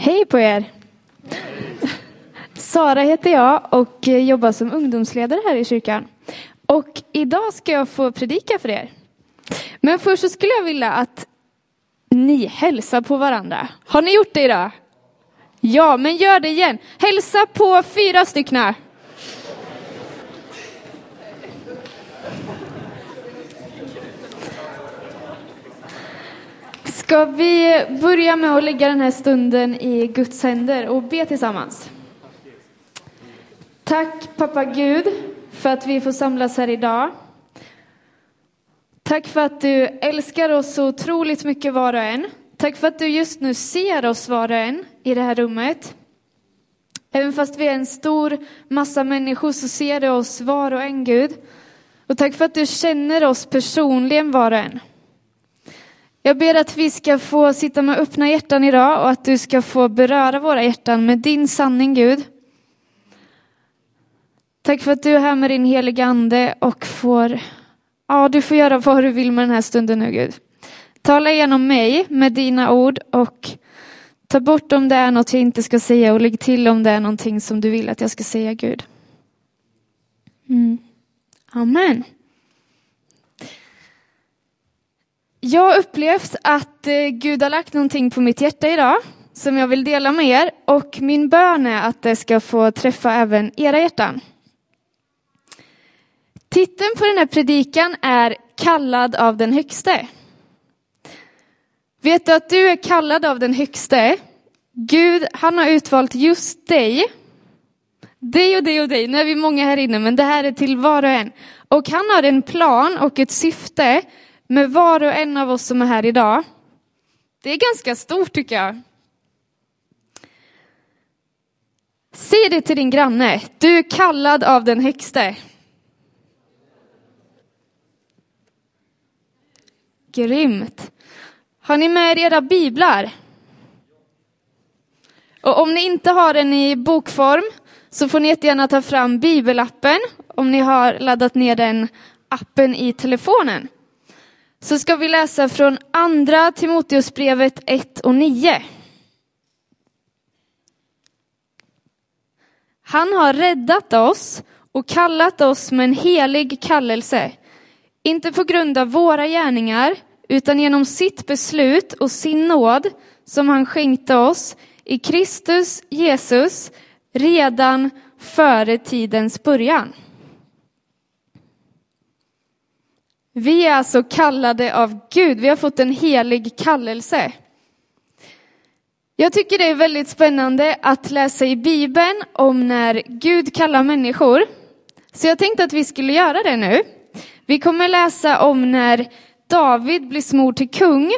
Hej på er! Sara heter jag och jobbar som ungdomsledare här i kyrkan. Och idag ska jag få predika för er. Men först så skulle jag vilja att ni hälsar på varandra. Har ni gjort det idag? Ja, men gör det igen. Hälsa på fyra stycken. Ska vi börja med att lägga den här stunden i Guds händer och be tillsammans? Tack pappa Gud för att vi får samlas här idag. Tack för att du älskar oss så otroligt mycket var och en. Tack för att du just nu ser oss var och en i det här rummet. Även fast vi är en stor massa människor så ser du oss var och en Gud. Och tack för att du känner oss personligen var och en. Jag ber att vi ska få sitta med öppna hjärtan idag och att du ska få beröra våra hjärtan med din sanning Gud. Tack för att du är här med din heliga ande och får, ja du får göra vad du vill med den här stunden nu Gud. Tala igenom mig med dina ord och ta bort om det är något jag inte ska säga och lägg till om det är någonting som du vill att jag ska säga Gud. Mm. Amen. Jag har upplevt att eh, Gud har lagt någonting på mitt hjärta idag som jag vill dela med er och min bön är att det ska få träffa även era hjärtan. Titeln på den här predikan är Kallad av den högste. Vet du att du är kallad av den högste? Gud, han har utvalt just dig. Dig och dig och dig. Nu är vi många här inne, men det här är till var och en. Och han har en plan och ett syfte med var och en av oss som är här idag. Det är ganska stort tycker jag. Säg det till din granne. Du är kallad av den högste. Grymt. Har ni med er era biblar? Och om ni inte har den i bokform så får ni jättegärna ta fram bibelappen om ni har laddat ner den appen i telefonen. Så ska vi läsa från andra Timoteusbrevet 1 och 9. Han har räddat oss och kallat oss med en helig kallelse, inte på grund av våra gärningar, utan genom sitt beslut och sin nåd som han skänkte oss i Kristus Jesus redan före tidens början. Vi är alltså kallade av Gud, vi har fått en helig kallelse. Jag tycker det är väldigt spännande att läsa i Bibeln om när Gud kallar människor. Så jag tänkte att vi skulle göra det nu. Vi kommer läsa om när David blir smord till kung.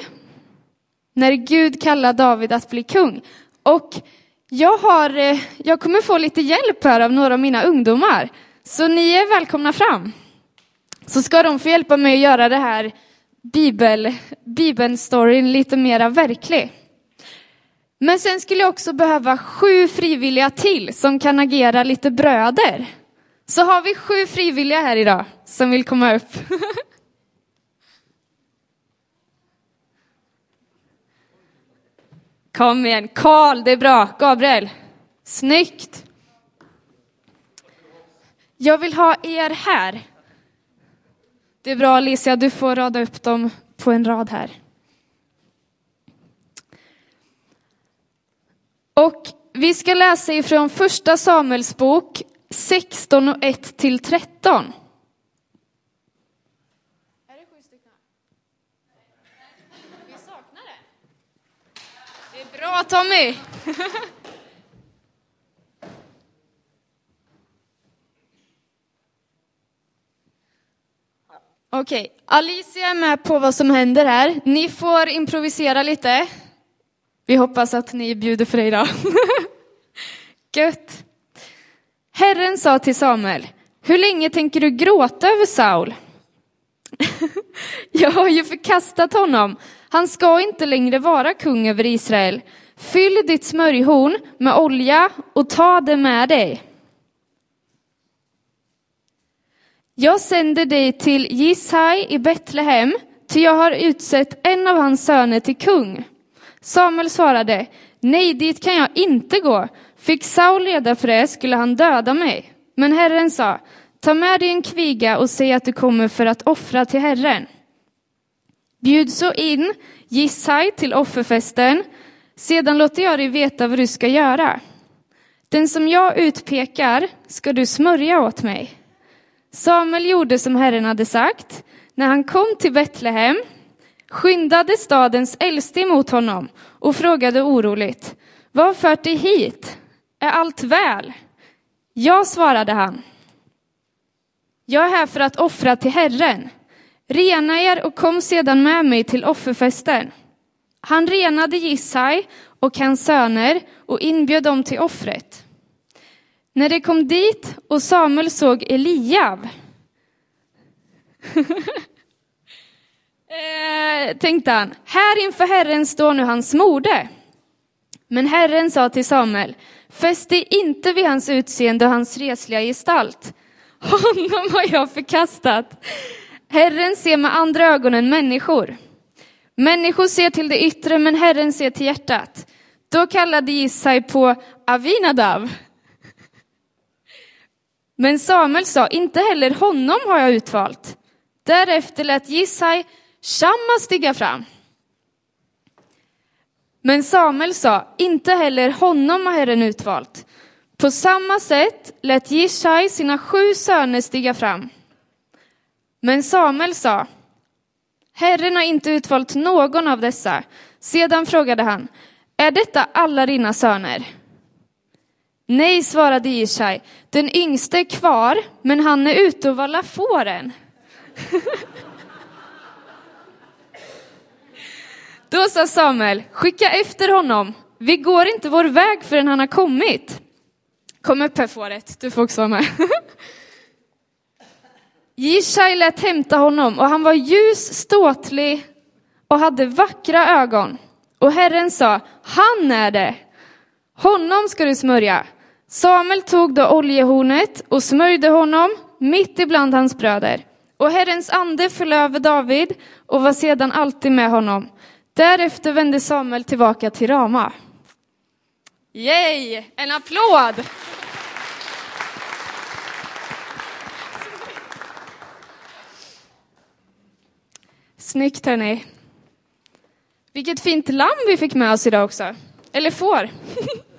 När Gud kallar David att bli kung. Och jag, har, eh, jag kommer få lite hjälp här av några av mina ungdomar. Så ni är välkomna fram. Så ska de få hjälpa mig att göra det här bibel, bibelstoryn lite mera verklig. Men sen skulle jag också behöva sju frivilliga till som kan agera lite bröder. Så har vi sju frivilliga här idag som vill komma upp. Kom igen, Karl, det är bra. Gabriel, snyggt. Jag vill ha er här. Det är bra Alicia, du får rada upp dem på en rad här. Och vi ska läsa ifrån första Samuels bok 16 och 1 till 13. Är det sju stycken? Vi saknar det. Det är bra Tommy! Okej, okay. Alicia är med på vad som händer här. Ni får improvisera lite. Vi hoppas att ni bjuder för det idag. Gött. Herren sa till Samuel, hur länge tänker du gråta över Saul? Jag har ju förkastat honom. Han ska inte längre vara kung över Israel. Fyll ditt smörjhorn med olja och ta det med dig. Jag sänder dig till Jishai i Betlehem, ty jag har utsett en av hans söner till kung. Samuel svarade, Nej, dit kan jag inte gå. Fick Saul reda på det skulle han döda mig. Men Herren sa, ta med dig en kviga och säg att du kommer för att offra till Herren. Bjud så in Jishai till offerfesten, sedan låter jag dig veta vad du ska göra. Den som jag utpekar ska du smörja åt mig. Samuel gjorde som Herren hade sagt. När han kom till Betlehem skyndade stadens äldste emot honom och frågade oroligt, vad fört dig hit? Är allt väl? Ja, svarade han. Jag är här för att offra till Herren. Rena er och kom sedan med mig till offerfesten. Han renade Jissai och hans söner och inbjöd dem till offret. När de kom dit och Samuel såg Eliab eh, tänkte han, här inför Herren står nu hans mode. Men Herren sa till Samuel, fäst dig inte vid hans utseende och hans resliga gestalt. Honom har jag förkastat. Herren ser med andra ögon än människor. Människor ser till det yttre, men Herren ser till hjärtat. Då kallade Jissai på Avinadav. Men Samuel sa, inte heller honom har jag utvalt. Därefter lät Jisai Shamma stiga fram. Men Samuel sa, inte heller honom har Herren utvalt. På samma sätt lät Jishai sina sju söner stiga fram. Men Samuel sa, Herren har inte utvalt någon av dessa. Sedan frågade han, är detta alla dina söner? Nej, svarade Jishai, den yngste är kvar, men han är ute och vallar fåren. Då sa Samuel, skicka efter honom. Vi går inte vår väg förrän han har kommit. Kom upp här fåret, du får också vara med. Jishai lät hämta honom och han var ljus, ståtlig och hade vackra ögon. Och Herren sa, han är det. Honom ska du smörja. Samuel tog då oljehornet och smörjde honom mitt ibland hans bröder. Och Herrens ande föll över David och var sedan alltid med honom. Därefter vände Samuel tillbaka till Rama. Yay! En applåd! Snyggt hörni. Vilket fint lamm vi fick med oss idag också. Eller får.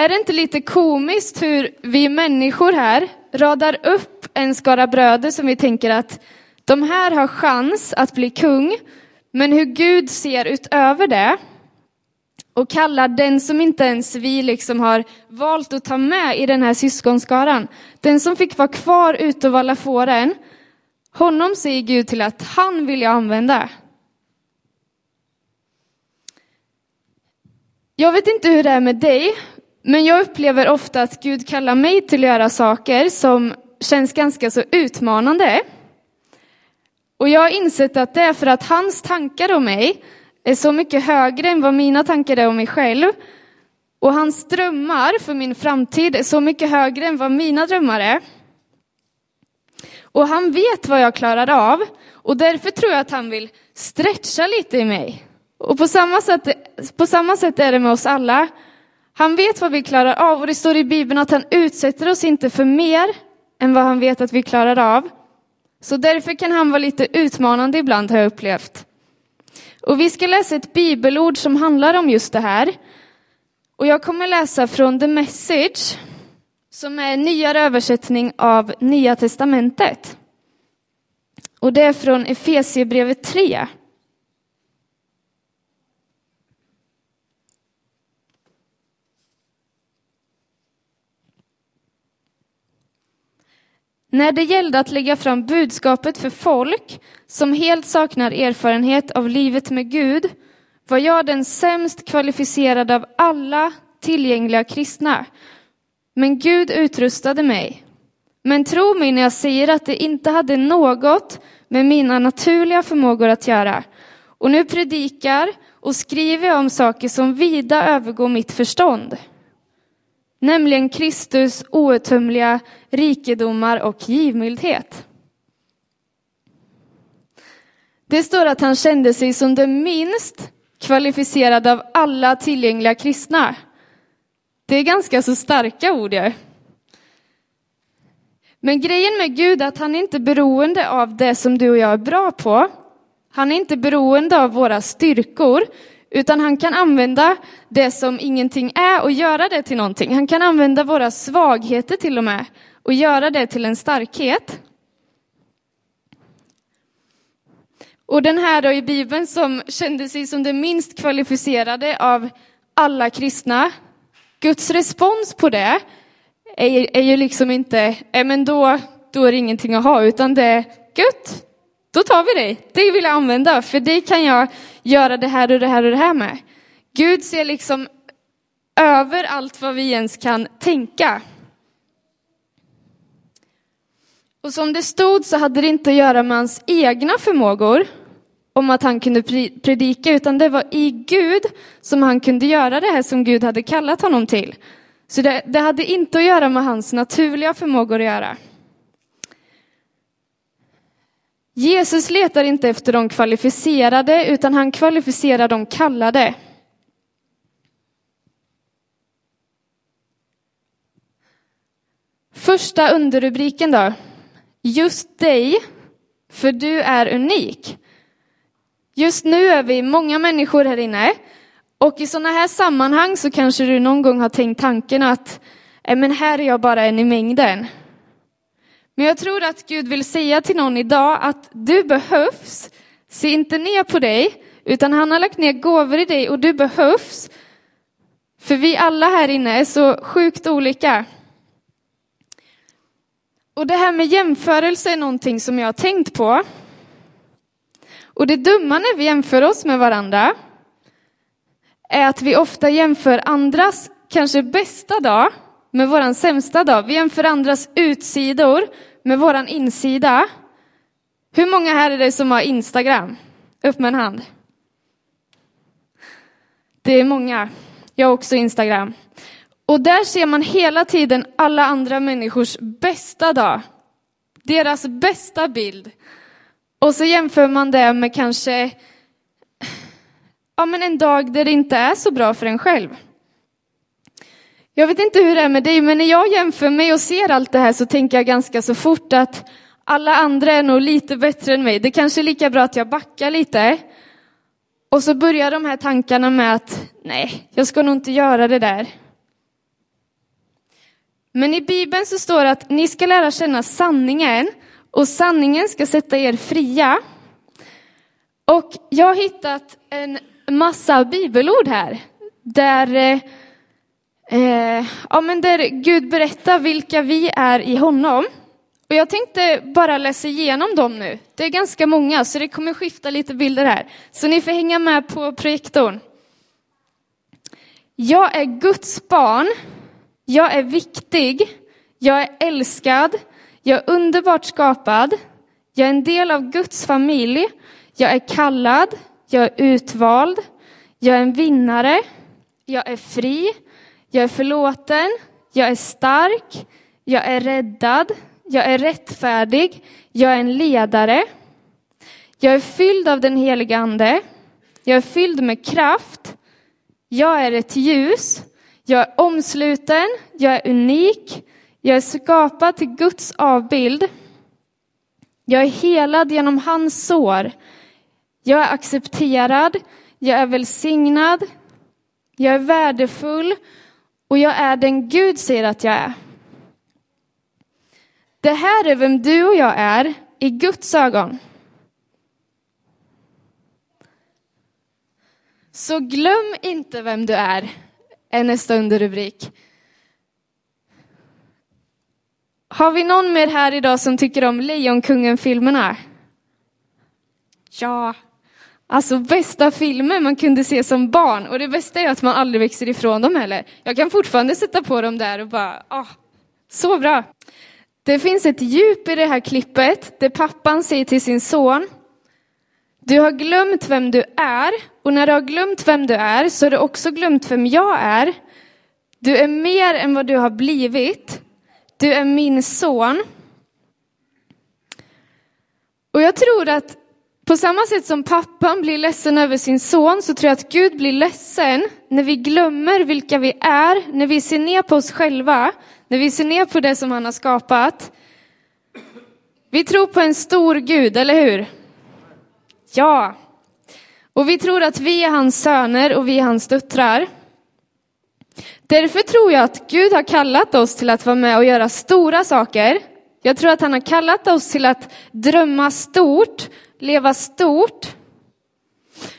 Är det inte lite komiskt hur vi människor här radar upp en skara bröder som vi tänker att de här har chans att bli kung, men hur Gud ser utöver det och kallar den som inte ens vi liksom har valt att ta med i den här syskonskaran, den som fick vara kvar ute och valla fåren, honom säger Gud till att han vill jag använda. Jag vet inte hur det är med dig, men jag upplever ofta att Gud kallar mig till att göra saker som känns ganska så utmanande. Och jag har insett att det är för att hans tankar om mig är så mycket högre än vad mina tankar är om mig själv. Och hans drömmar för min framtid är så mycket högre än vad mina drömmar är. Och han vet vad jag klarar av och därför tror jag att han vill stretcha lite i mig. Och på samma sätt, på samma sätt är det med oss alla. Han vet vad vi klarar av och det står i Bibeln att han utsätter oss inte för mer än vad han vet att vi klarar av. Så därför kan han vara lite utmanande ibland har jag upplevt. Och vi ska läsa ett bibelord som handlar om just det här. Och jag kommer läsa från The Message, som är en nyare översättning av Nya Testamentet. Och det är från Efesiebrevet 3. När det gällde att lägga fram budskapet för folk som helt saknar erfarenhet av livet med Gud var jag den sämst kvalificerade av alla tillgängliga kristna. Men Gud utrustade mig. Men tro mig när jag säger att det inte hade något med mina naturliga förmågor att göra. Och nu predikar och skriver jag om saker som vida övergår mitt förstånd nämligen Kristus outtömliga rikedomar och givmildhet. Det står att han kände sig som den minst kvalificerade av alla tillgängliga kristna. Det är ganska så starka ord. ju. Men grejen med Gud är att han är inte beroende av det som du och jag är bra på. Han är inte beroende av våra styrkor, utan han kan använda det som ingenting är och göra det till någonting. Han kan använda våra svagheter till och med och göra det till en starkhet. Och den här då i Bibeln som kände sig som den minst kvalificerade av alla kristna, Guds respons på det är, är ju liksom inte, äh, men då, då är det ingenting att ha, utan det är gött, då tar vi dig. Det vill jag använda, för det kan jag göra det här och det här och det här med. Gud ser liksom över allt vad vi ens kan tänka. Och som det stod så hade det inte att göra med hans egna förmågor, om att han kunde predika, utan det var i Gud som han kunde göra det här som Gud hade kallat honom till. Så det, det hade inte att göra med hans naturliga förmågor att göra. Jesus letar inte efter de kvalificerade, utan han kvalificerar de kallade. Första underrubriken då. Just dig, för du är unik. Just nu är vi många människor här inne och i sådana här sammanhang så kanske du någon gång har tänkt tanken att äh, men här är jag bara en i mängden. Men jag tror att Gud vill säga till någon idag att du behövs. Se inte ner på dig, utan han har lagt ner gåvor i dig och du behövs. För vi alla här inne är så sjukt olika. Och det här med jämförelse är någonting som jag har tänkt på. Och det dumma när vi jämför oss med varandra är att vi ofta jämför andras kanske bästa dag med våran sämsta dag. Vi jämför andras utsidor med våran insida. Hur många här är det som har Instagram? Upp med en hand. Det är många. Jag har också Instagram. Och där ser man hela tiden alla andra människors bästa dag. Deras bästa bild. Och så jämför man det med kanske ja, men en dag där det inte är så bra för en själv. Jag vet inte hur det är med dig, men när jag jämför mig och ser allt det här så tänker jag ganska så fort att alla andra är nog lite bättre än mig. Det kanske är lika bra att jag backar lite. Och så börjar de här tankarna med att nej, jag ska nog inte göra det där. Men i Bibeln så står det att ni ska lära känna sanningen och sanningen ska sätta er fria. Och jag har hittat en massa bibelord här där, eh, eh, ja, men där Gud berättar vilka vi är i honom. Och jag tänkte bara läsa igenom dem nu. Det är ganska många, så det kommer skifta lite bilder här. Så ni får hänga med på projektorn. Jag är Guds barn. Jag är viktig. Jag är älskad. Jag är underbart skapad. Jag är en del av Guds familj. Jag är kallad. Jag är utvald. Jag är en vinnare. Jag är fri. Jag är förlåten. Jag är stark. Jag är räddad. Jag är rättfärdig. Jag är en ledare. Jag är fylld av den heliga Ande. Jag är fylld med kraft. Jag är ett ljus. Jag är omsluten. Jag är unik. Jag är skapad till Guds avbild. Jag är helad genom hans sår. Jag är accepterad, jag är välsignad, jag är värdefull och jag är den Gud säger att jag är. Det här är vem du och jag är i Guds ögon. Så glöm inte vem du är, är nästa underrubrik. Har vi någon mer här idag som tycker om Lejonkungen-filmerna? Ja, Alltså bästa filmer man kunde se som barn. Och det bästa är att man aldrig växer ifrån dem heller. Jag kan fortfarande sätta på dem där och bara, ah, så bra. Det finns ett djup i det här klippet där pappan säger till sin son, du har glömt vem du är och när du har glömt vem du är så har du också glömt vem jag är. Du är mer än vad du har blivit. Du är min son. Och jag tror att på samma sätt som pappan blir ledsen över sin son så tror jag att Gud blir ledsen när vi glömmer vilka vi är, när vi ser ner på oss själva, när vi ser ner på det som han har skapat. Vi tror på en stor Gud, eller hur? Ja. Och vi tror att vi är hans söner och vi är hans döttrar. Därför tror jag att Gud har kallat oss till att vara med och göra stora saker. Jag tror att han har kallat oss till att drömma stort, leva stort.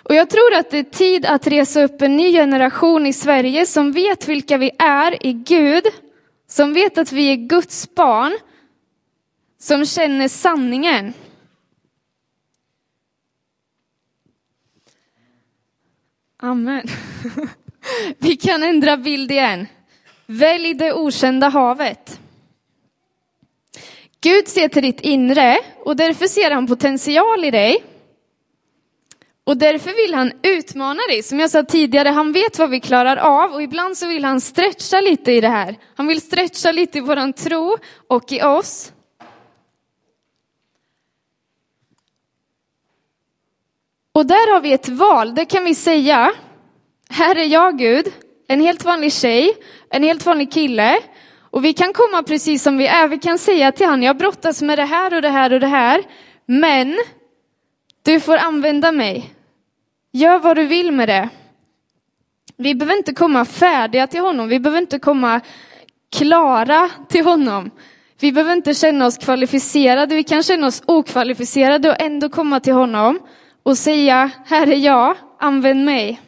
Och jag tror att det är tid att resa upp en ny generation i Sverige som vet vilka vi är i Gud, som vet att vi är Guds barn, som känner sanningen. Amen. Vi kan ändra bild igen. Välj det okända havet. Gud ser till ditt inre och därför ser han potential i dig. Och därför vill han utmana dig. Som jag sa tidigare, han vet vad vi klarar av och ibland så vill han stretcha lite i det här. Han vill stretcha lite i våran tro och i oss. Och där har vi ett val, det kan vi säga. Här är jag Gud, en helt vanlig tjej, en helt vanlig kille. Och vi kan komma precis som vi är, vi kan säga till honom, jag brottas med det här och det här och det här. Men du får använda mig. Gör vad du vill med det. Vi behöver inte komma färdiga till honom, vi behöver inte komma klara till honom. Vi behöver inte känna oss kvalificerade, vi kan känna oss okvalificerade och ändå komma till honom och säga, här är jag, använd mig.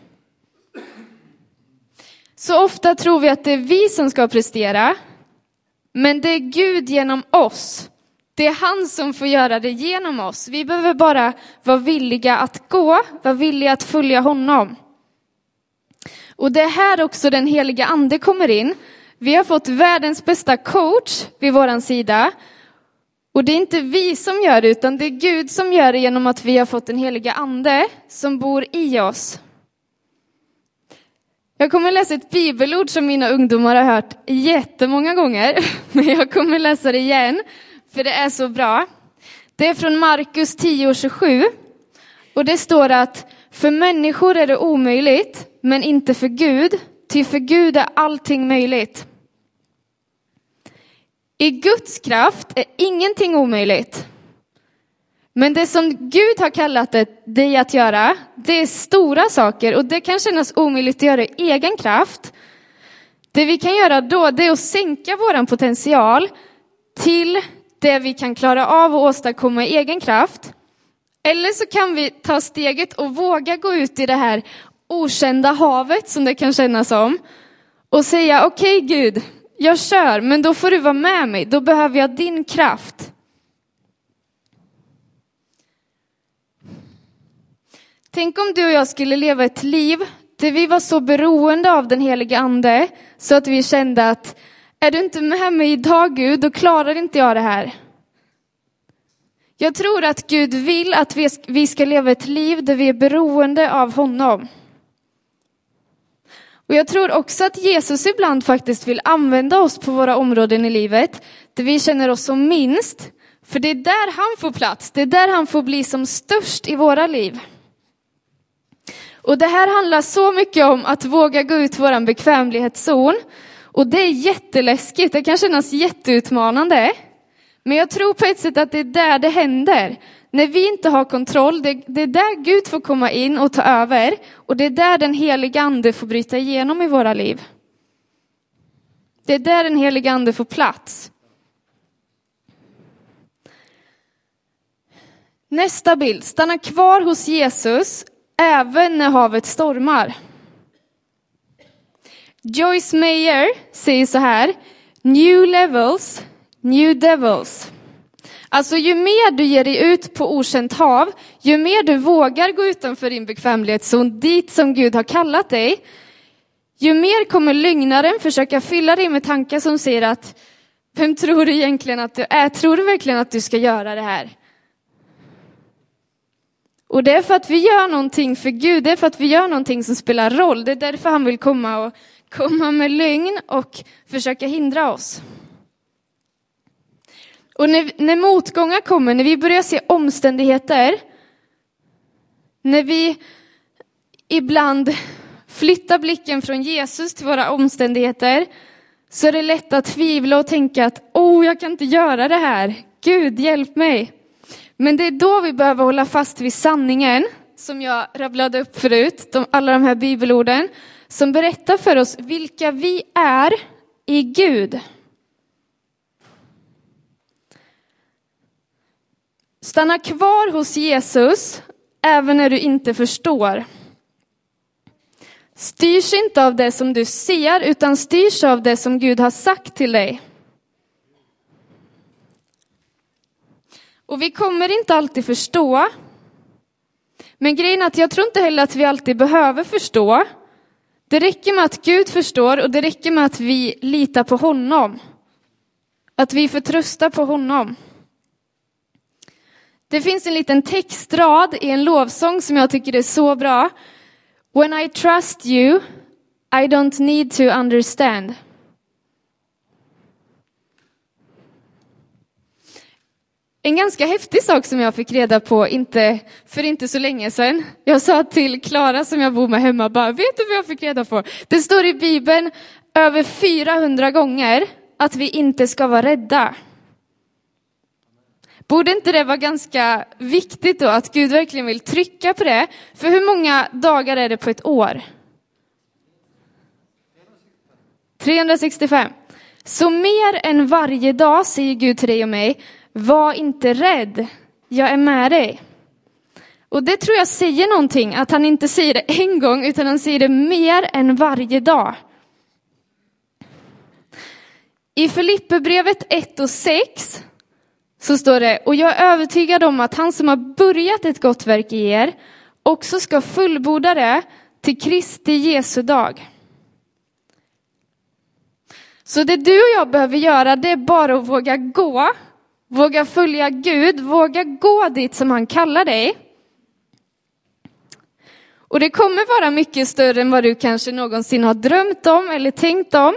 Så ofta tror vi att det är vi som ska prestera, men det är Gud genom oss. Det är han som får göra det genom oss. Vi behöver bara vara villiga att gå, vara villiga att följa honom. Och det är här också den heliga ande kommer in. Vi har fått världens bästa coach vid våran sida. Och det är inte vi som gör det, utan det är Gud som gör det genom att vi har fått den heliga ande som bor i oss. Jag kommer läsa ett bibelord som mina ungdomar har hört jättemånga gånger, men jag kommer läsa det igen, för det är så bra. Det är från Markus 10.27 och det står att för människor är det omöjligt, men inte för Gud, ty för Gud är allting möjligt. I Guds kraft är ingenting omöjligt. Men det som Gud har kallat dig att göra, det är stora saker och det kan kännas omöjligt att göra i egen kraft. Det vi kan göra då, det är att sänka vår potential till det vi kan klara av och åstadkomma i egen kraft. Eller så kan vi ta steget och våga gå ut i det här okända havet som det kan kännas som och säga okej okay, Gud, jag kör, men då får du vara med mig, då behöver jag din kraft. Tänk om du och jag skulle leva ett liv där vi var så beroende av den helige ande så att vi kände att är du inte med mig idag Gud, då klarar inte jag det här. Jag tror att Gud vill att vi ska leva ett liv där vi är beroende av honom. Och jag tror också att Jesus ibland faktiskt vill använda oss på våra områden i livet där vi känner oss som minst. För det är där han får plats, det är där han får bli som störst i våra liv. Och det här handlar så mycket om att våga gå ut vår bekvämlighetszon. Och det är jätteläskigt, det kan kännas jätteutmanande. Men jag tror på ett sätt att det är där det händer. När vi inte har kontroll, det, det är där Gud får komma in och ta över. Och det är där den heliga ande får bryta igenom i våra liv. Det är där den heliga ande får plats. Nästa bild, stanna kvar hos Jesus även när havet stormar. Joyce Mayer säger så här, new levels, new devils. Alltså ju mer du ger dig ut på okänt hav, ju mer du vågar gå utanför din bekvämlighetszon, dit som Gud har kallat dig, ju mer kommer lögnaren försöka fylla dig med tankar som säger att vem tror du egentligen att du är? Tror du verkligen att du ska göra det här? Och det är för att vi gör någonting för Gud, det är för att vi gör någonting som spelar roll. Det är därför han vill komma och komma med lögn och försöka hindra oss. Och när, när motgångar kommer, när vi börjar se omständigheter När vi ibland flyttar blicken från Jesus till våra omständigheter så är det lätt att tvivla och tänka att oh, jag kan inte göra det här. Gud, hjälp mig. Men det är då vi behöver hålla fast vid sanningen som jag rabblade upp förut, de, alla de här bibelorden som berättar för oss vilka vi är i Gud. Stanna kvar hos Jesus även när du inte förstår. Styrs inte av det som du ser utan styrs av det som Gud har sagt till dig. Och vi kommer inte alltid förstå. Men grejen är att jag tror inte heller att vi alltid behöver förstå. Det räcker med att Gud förstår och det räcker med att vi litar på honom. Att vi förtröstar på honom. Det finns en liten textrad i en lovsång som jag tycker är så bra. When I trust you, I don't need to understand. En ganska häftig sak som jag fick reda på inte, för inte så länge sedan. Jag sa till Klara som jag bor med hemma, bara, vet du vad jag fick reda på? Det står i Bibeln över 400 gånger att vi inte ska vara rädda. Borde inte det vara ganska viktigt då att Gud verkligen vill trycka på det? För hur många dagar är det på ett år? 365. Så mer än varje dag säger Gud till dig och mig, var inte rädd, jag är med dig. Och det tror jag säger någonting, att han inte säger det en gång, utan han säger det mer än varje dag. I Filipperbrevet 1 och 6 så står det, och jag är övertygad om att han som har börjat ett gott verk i er också ska fullborda det till Kristi Jesu dag. Så det du och jag behöver göra, det är bara att våga gå, våga följa Gud, våga gå dit som han kallar dig. Och det kommer vara mycket större än vad du kanske någonsin har drömt om eller tänkt om.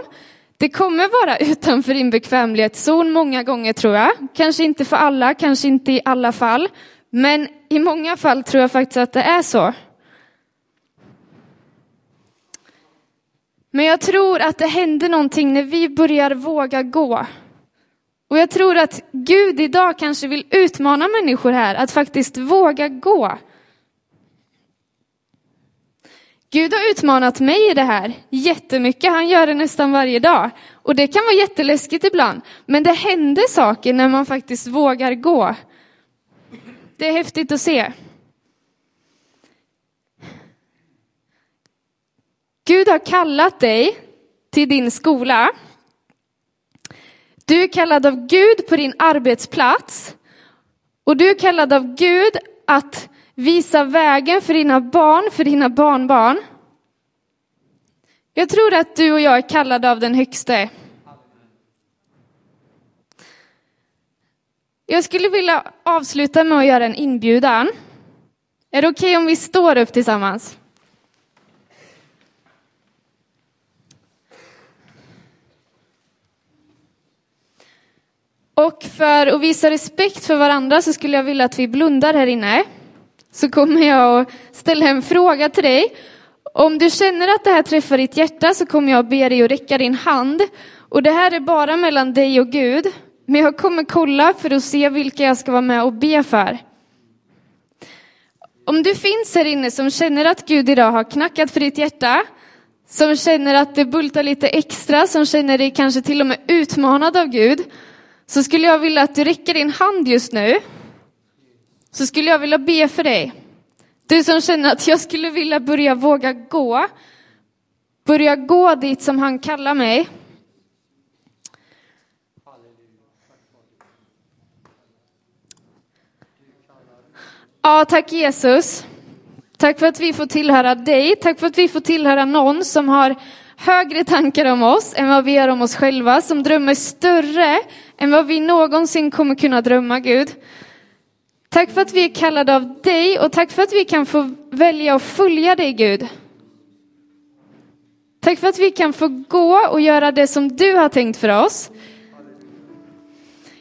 Det kommer vara utanför din bekvämlighetszon många gånger tror jag. Kanske inte för alla, kanske inte i alla fall. Men i många fall tror jag faktiskt att det är så. Men jag tror att det händer någonting när vi börjar våga gå. Och jag tror att Gud idag kanske vill utmana människor här att faktiskt våga gå. Gud har utmanat mig i det här jättemycket. Han gör det nästan varje dag. Och det kan vara jätteläskigt ibland. Men det händer saker när man faktiskt vågar gå. Det är häftigt att se. Gud har kallat dig till din skola. Du är kallad av Gud på din arbetsplats. Och du är kallad av Gud att Visa vägen för dina barn, för dina barnbarn. Jag tror att du och jag är kallade av den högste. Jag skulle vilja avsluta med att göra en inbjudan. Är det okej okay om vi står upp tillsammans? Och för att visa respekt för varandra så skulle jag vilja att vi blundar här inne så kommer jag att ställa en fråga till dig. Om du känner att det här träffar ditt hjärta så kommer jag att be dig att räcka din hand. Och det här är bara mellan dig och Gud. Men jag kommer kolla för att se vilka jag ska vara med och be för. Om du finns här inne som känner att Gud idag har knackat för ditt hjärta, som känner att det bultar lite extra, som känner dig kanske till och med utmanad av Gud, så skulle jag vilja att du räcker din hand just nu så skulle jag vilja be för dig. Du som känner att jag skulle vilja börja våga gå. Börja gå dit som han kallar mig. Ja, tack Jesus. Tack för att vi får tillhöra dig. Tack för att vi får tillhöra någon som har högre tankar om oss än vad vi gör om oss själva, som drömmer större än vad vi någonsin kommer kunna drömma, Gud. Tack för att vi är kallade av dig och tack för att vi kan få välja att följa dig Gud. Tack för att vi kan få gå och göra det som du har tänkt för oss.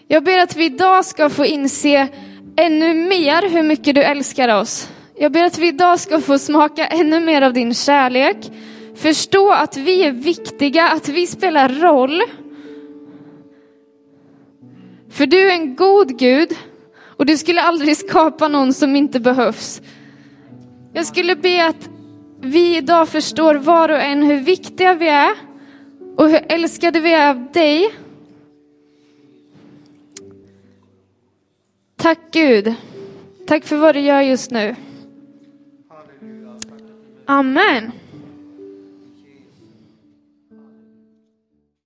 Jag ber att vi idag ska få inse ännu mer hur mycket du älskar oss. Jag ber att vi idag ska få smaka ännu mer av din kärlek. Förstå att vi är viktiga, att vi spelar roll. För du är en god Gud och du skulle aldrig skapa någon som inte behövs. Jag skulle be att vi idag förstår var och en hur viktiga vi är och hur älskade vi är av dig. Tack Gud. Tack för vad du gör just nu. Amen.